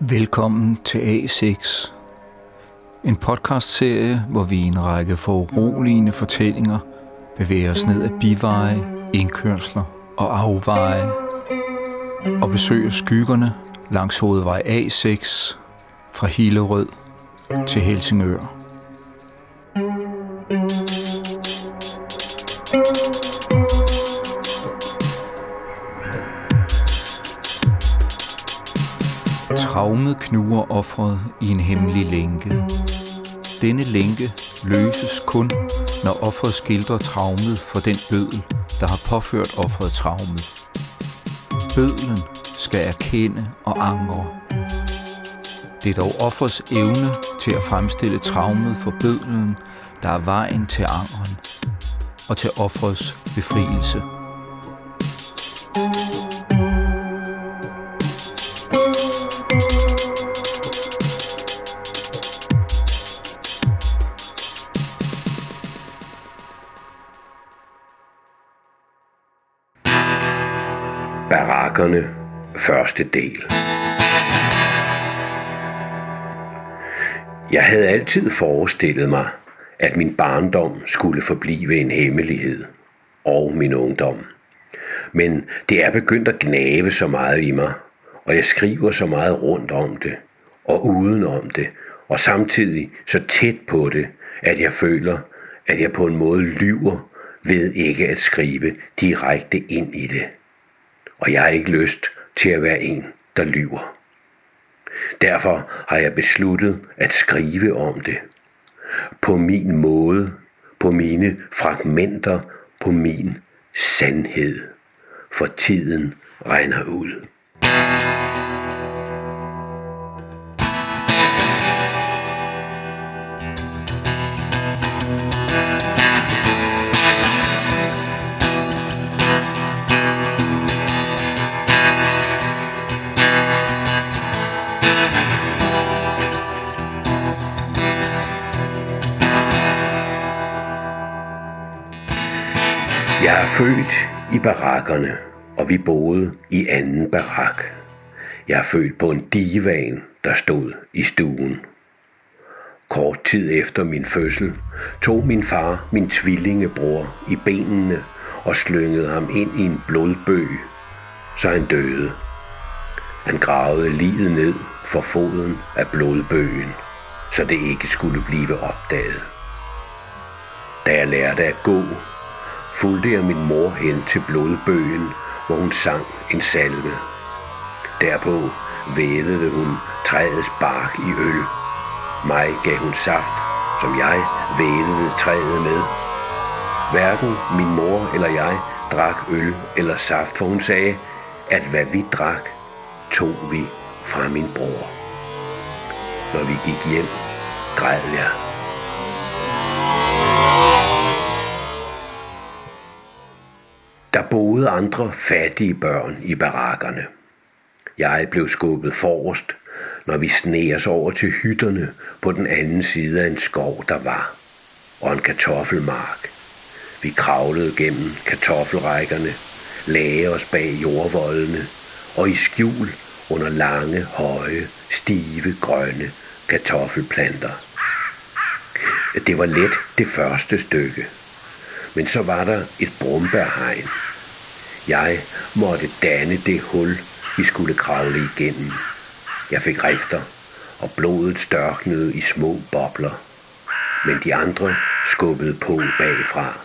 Velkommen til A6, en podcastserie, hvor vi i en række foruroligende fortællinger bevæger os ned ad biveje, indkørsler og afveje og besøger skyggerne langs hovedvej A6 fra Hillerød til Helsingør. Traumet knuger offret i en hemmelig lænke. Denne lænke løses kun, når offret skildrer traumet for den bødel, der har påført offret traumet. Bødlen skal erkende og angre. Det er dog offers evne til at fremstille traumet for bødlen, der er vejen til angren og til offrets befrielse. Barakkerne, første del. Jeg havde altid forestillet mig, at min barndom skulle forblive en hemmelighed, og min ungdom. Men det er begyndt at gnave så meget i mig, og jeg skriver så meget rundt om det, og uden om det, og samtidig så tæt på det, at jeg føler, at jeg på en måde lyver ved ikke at skrive direkte ind i det og jeg har ikke lyst til at være en, der lyver. Derfor har jeg besluttet at skrive om det. På min måde, på mine fragmenter, på min sandhed. For tiden regner ud. Jeg var født i barakkerne, og vi boede i anden barak. Jeg er født på en divan, der stod i stuen. Kort tid efter min fødsel tog min far min tvillingebror i benene og slyngede ham ind i en blodbøg, så han døde. Han gravede livet ned for foden af blodbøgen, så det ikke skulle blive opdaget. Da jeg lærte at gå, fulgte jeg min mor hen til blodbøgen, hvor hun sang en salme. Derpå vædede hun træets bark i øl. Mig gav hun saft, som jeg vædede træet med. Hverken min mor eller jeg drak øl eller saft, for hun sagde, at hvad vi drak, tog vi fra min bror. Når vi gik hjem, græd jeg. Der boede andre fattige børn i barakkerne. Jeg blev skubbet forrest, når vi sneg over til hytterne på den anden side af en skov, der var, og en kartoffelmark. Vi kravlede gennem kartoffelrækkerne, lagde os bag jordvoldene og i skjul under lange, høje, stive, grønne kartoffelplanter. Det var let det første stykke, men så var der et brumbærhegn. Jeg måtte danne det hul, vi skulle kravle igennem. Jeg fik rifter, og blodet størknede i små bobler. Men de andre skubbede på bagfra.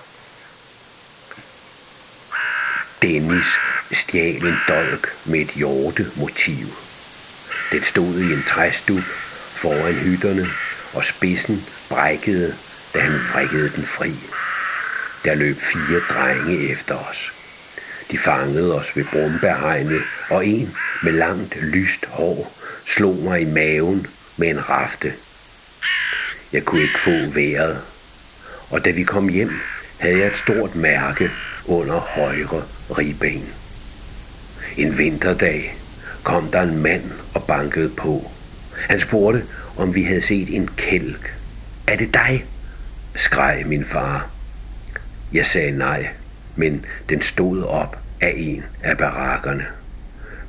Dennis stjal en dolk med et hjortemotiv. Den stod i en træstup foran hytterne, og spidsen brækkede, da han frikkede den fri. Der løb fire drenge efter os. De fangede os ved brumbærhegnet, og en med langt lyst hår slog mig i maven med en rafte. Jeg kunne ikke få vejret, og da vi kom hjem, havde jeg et stort mærke under højre ribben. En vinterdag kom der en mand og bankede på. Han spurgte, om vi havde set en kælk. Er det dig? skreg min far. Jeg sagde nej, men den stod op af en af barakkerne.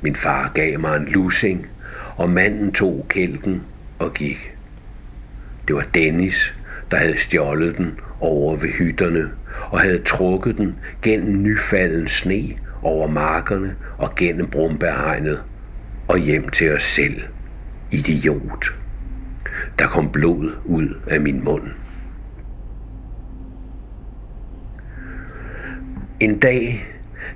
Min far gav mig en lusing, og manden tog kælken og gik. Det var Dennis, der havde stjålet den over ved hytterne og havde trukket den gennem nyfalden sne over markerne og gennem brumbærhegnet og hjem til os selv. Idiot. Der kom blod ud af min mund. En dag,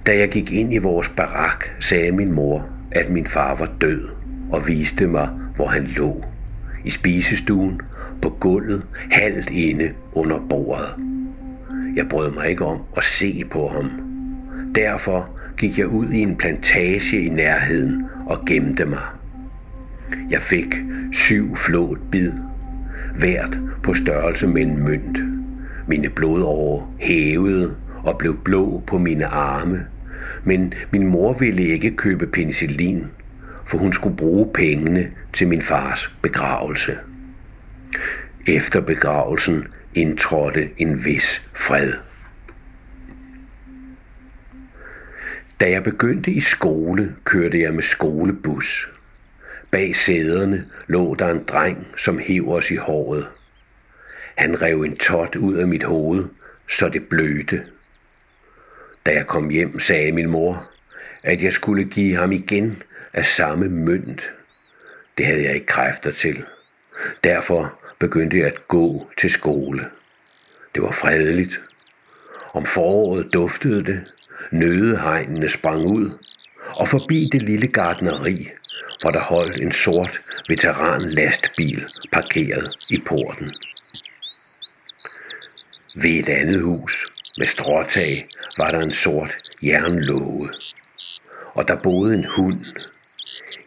da jeg gik ind i vores barak, sagde min mor, at min far var død og viste mig, hvor han lå. I spisestuen, på gulvet, halvt inde under bordet. Jeg brød mig ikke om at se på ham. Derfor gik jeg ud i en plantage i nærheden og gemte mig. Jeg fik syv flået bid, hvert på størrelse med en mønt. Mine blodårer hævede og blev blå på mine arme, men min mor ville ikke købe penicillin, for hun skulle bruge pengene til min fars begravelse. Efter begravelsen indtrådte en vis fred. Da jeg begyndte i skole, kørte jeg med skolebus. Bag sæderne lå der en dreng, som hev os i håret. Han rev en tot ud af mit hoved, så det blødte. Da jeg kom hjem, sagde min mor, at jeg skulle give ham igen af samme mønt. Det havde jeg ikke kræfter til. Derfor begyndte jeg at gå til skole. Det var fredeligt. Om foråret duftede det, nødehegnene sprang ud, og forbi det lille gardneri, hvor der holdt en sort veteran lastbil parkeret i porten. Ved et andet hus med stråtag var der en sort jernlåge, og der boede en hund.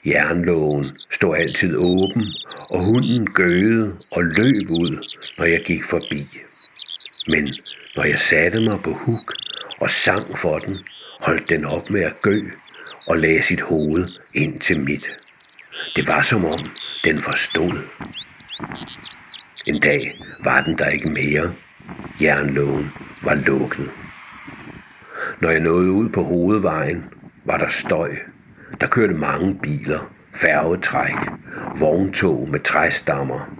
Jernlågen stod altid åben, og hunden gøede og løb ud, når jeg gik forbi. Men når jeg satte mig på huk og sang for den, holdt den op med at gø og lagde sit hoved ind til mit. Det var som om den forstod. En dag var den der ikke mere. Jernlågen var lukket. Når jeg nåede ud på hovedvejen, var der støj. Der kørte mange biler, færgetræk, vogntog med træstammer.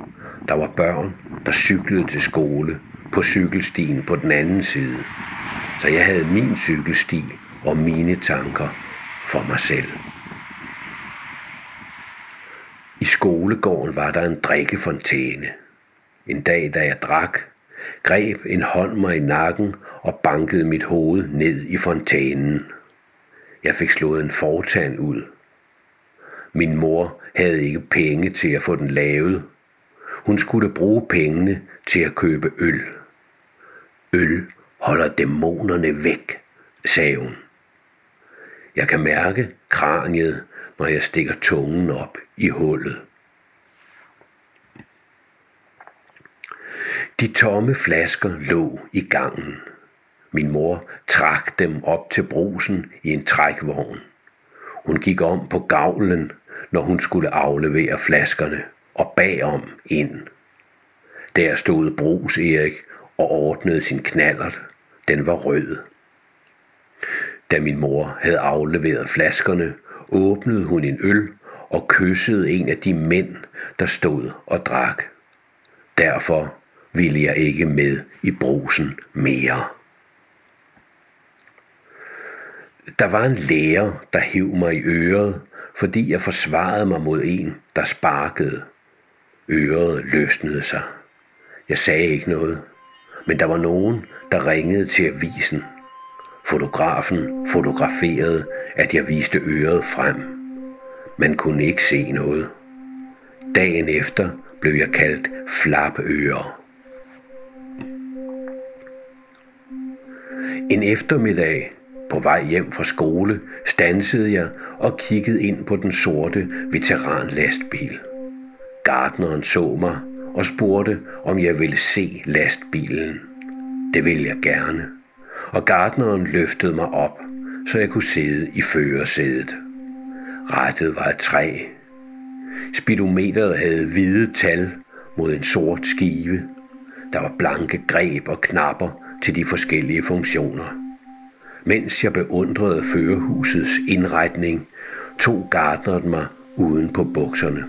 Der var børn, der cyklede til skole på cykelstien på den anden side. Så jeg havde min cykelsti og mine tanker for mig selv. I skolegården var der en drikkefontæne. En dag, da jeg drak, greb en hånd mig i nakken og bankede mit hoved ned i fontænen. Jeg fik slået en fortand ud. Min mor havde ikke penge til at få den lavet. Hun skulle bruge pengene til at købe øl. Øl holder dæmonerne væk, sagde hun. Jeg kan mærke kraniet, når jeg stikker tungen op i hullet. De tomme flasker lå i gangen. Min mor trak dem op til brusen i en trækvogn. Hun gik om på gavlen, når hun skulle aflevere flaskerne, og bagom ind. Der stod Brus Erik og ordnede sin knallert. Den var rød. Da min mor havde afleveret flaskerne, åbnede hun en øl og kyssede en af de mænd, der stod og drak. Derfor ville jeg ikke med i brusen mere. Der var en lærer, der hæv mig i øret, fordi jeg forsvarede mig mod en, der sparkede. Øret løsnede sig. Jeg sagde ikke noget, men der var nogen, der ringede til avisen. Fotografen fotograferede, at jeg viste øret frem. Man kunne ikke se noget. Dagen efter blev jeg kaldt flapører. En eftermiddag på vej hjem fra skole stansede jeg og kiggede ind på den sorte veteranlastbil. Gardneren så mig og spurgte, om jeg ville se lastbilen. Det ville jeg gerne. Og gardneren løftede mig op, så jeg kunne sidde i førersædet. Rettet var et træ. Speedometeret havde hvide tal mod en sort skive. Der var blanke greb og knapper til de forskellige funktioner. Mens jeg beundrede førerhusets indretning, tog gardneren mig uden på bukserne.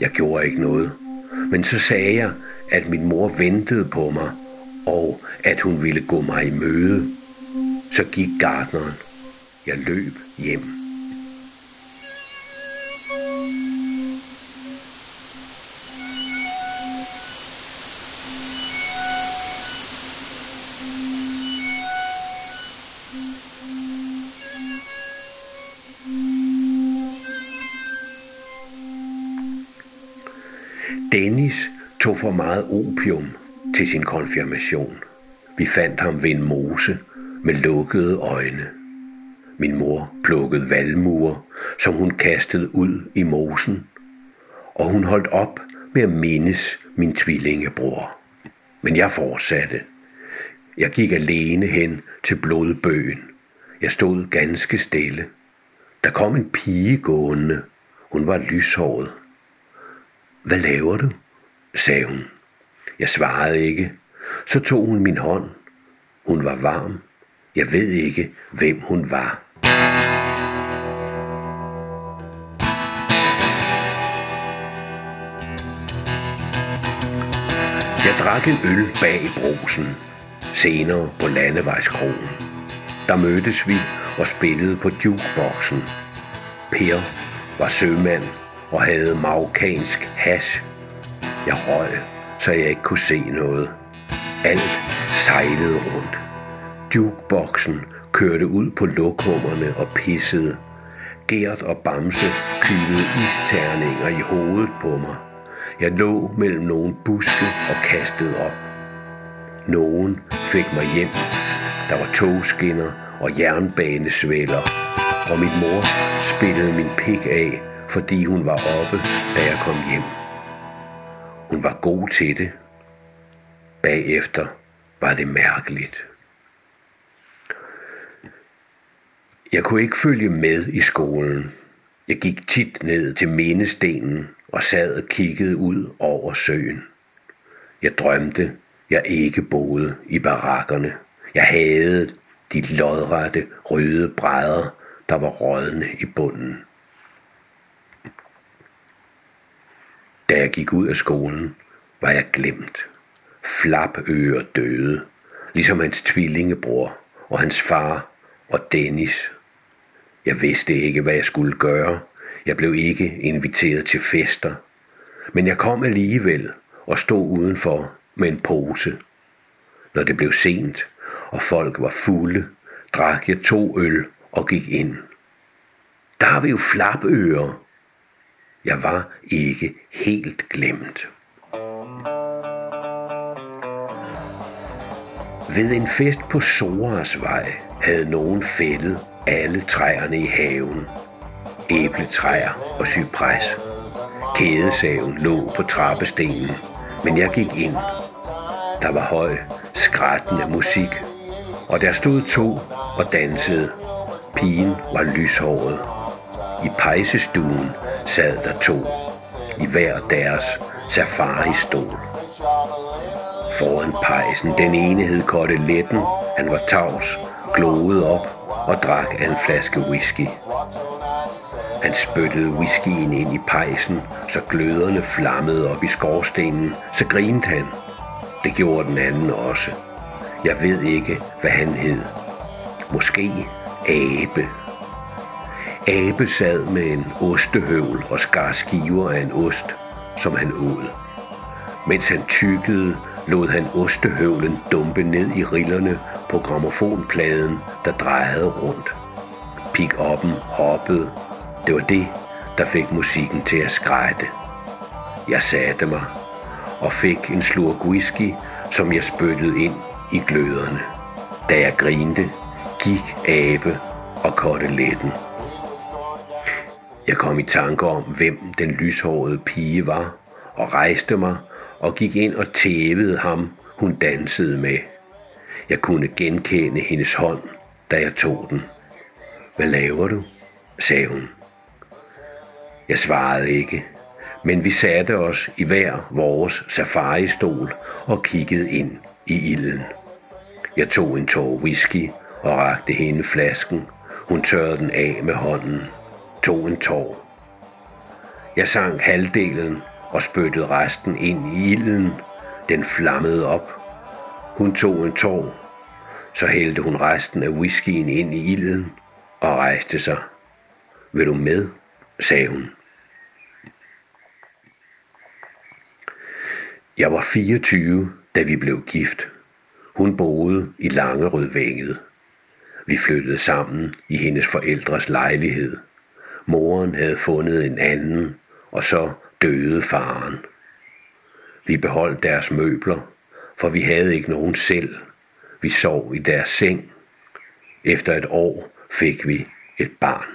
Jeg gjorde ikke noget, men så sagde jeg, at min mor ventede på mig, og at hun ville gå mig i møde. Så gik gardneren. Jeg løb hjem. Tog for meget opium til sin konfirmation. Vi fandt ham ved en mose med lukkede øjne. Min mor plukkede valmuer, som hun kastede ud i mosen, og hun holdt op med at mindes min tvillingebror. Men jeg fortsatte. Jeg gik alene hen til blodbøgen. Jeg stod ganske stille. Der kom en pige gående. Hun var lyshåret. Hvad laver du? Sagde hun. Jeg svarede ikke. Så tog hun min hånd. Hun var varm. Jeg ved ikke, hvem hun var. Jeg drak en øl bag i brosen, senere på landevejskrogen. Der mødtes vi og spillede på jukeboxen. Per var sømand og havde marokkansk hash. Jeg røg, så jeg ikke kunne se noget. Alt sejlede rundt. Jukeboxen kørte ud på lokummerne og pissede. Gert og Bamse kylede isterninger i hovedet på mig. Jeg lå mellem nogle buske og kastede op. Nogen fik mig hjem. Der var togskinner og jernbanesvæller, og min mor spillede min pik af, fordi hun var oppe, da jeg kom hjem. Hun var god til det. Bagefter var det mærkeligt. Jeg kunne ikke følge med i skolen. Jeg gik tit ned til mindestenen og sad og kiggede ud over søen. Jeg drømte, jeg ikke boede i barakkerne. Jeg havde de lodrette røde brædder, der var rådne i bunden. Da jeg gik ud af skolen, var jeg glemt. Flapøer døde, ligesom hans tvillingebror og hans far og Dennis. Jeg vidste ikke, hvad jeg skulle gøre. Jeg blev ikke inviteret til fester. Men jeg kom alligevel og stod udenfor med en pose. Når det blev sent, og folk var fulde, drak jeg to øl og gik ind. Der har vi jo flapører. Jeg var ikke helt glemt. Ved en fest på Soras vej havde nogen fældet alle træerne i haven. Æbletræer og cypres. Kædesaven lå på trappestenen, men jeg gik ind. Der var høj, skrættende musik, og der stod to og dansede. Pigen var lyshåret. I pejsestuen sad der to, i hver deres safari-stol. Foran pejsen, den ene hed Koteletten, han var tavs, gloede op og drak af en flaske whisky. Han spyttede whiskyen ind i pejsen, så gløderne flammede op i skorstenen. Så grinte han. Det gjorde den anden også. Jeg ved ikke, hvad han hed. Måske Abe. Abe sad med en ostehøvl og skar skiver af en ost, som han åd. Mens han tykkede, lod han ostehøvlen dumpe ned i rillerne på gramofonpladen, der drejede rundt. Pick-upen hoppede. Det var det, der fik musikken til at skrætte. Jeg satte mig og fik en slurk whisky, som jeg spyttede ind i gløderne. Da jeg grinte, gik abe og koteletten. Jeg kom i tanke om, hvem den lyshårede pige var, og rejste mig og gik ind og tævede ham, hun dansede med. Jeg kunne genkende hendes hånd, da jeg tog den. Hvad laver du? sagde hun. Jeg svarede ikke, men vi satte os i hver vores safaristol og kiggede ind i ilden. Jeg tog en tår whisky og rakte hende flasken. Hun tørrede den af med hånden, tog en tår Jeg sang halvdelen og spyttede resten ind i ilden. Den flammede op. Hun tog en tår. Så hældte hun resten af whiskyen ind i ilden og rejste sig. Vil du med? sagde hun. Jeg var 24, da vi blev gift. Hun boede i Langerødvænget. Vi flyttede sammen i hendes forældres lejlighed. Moren havde fundet en anden, og så døde faren. Vi beholdt deres møbler, for vi havde ikke nogen selv. Vi sov i deres seng. Efter et år fik vi et barn.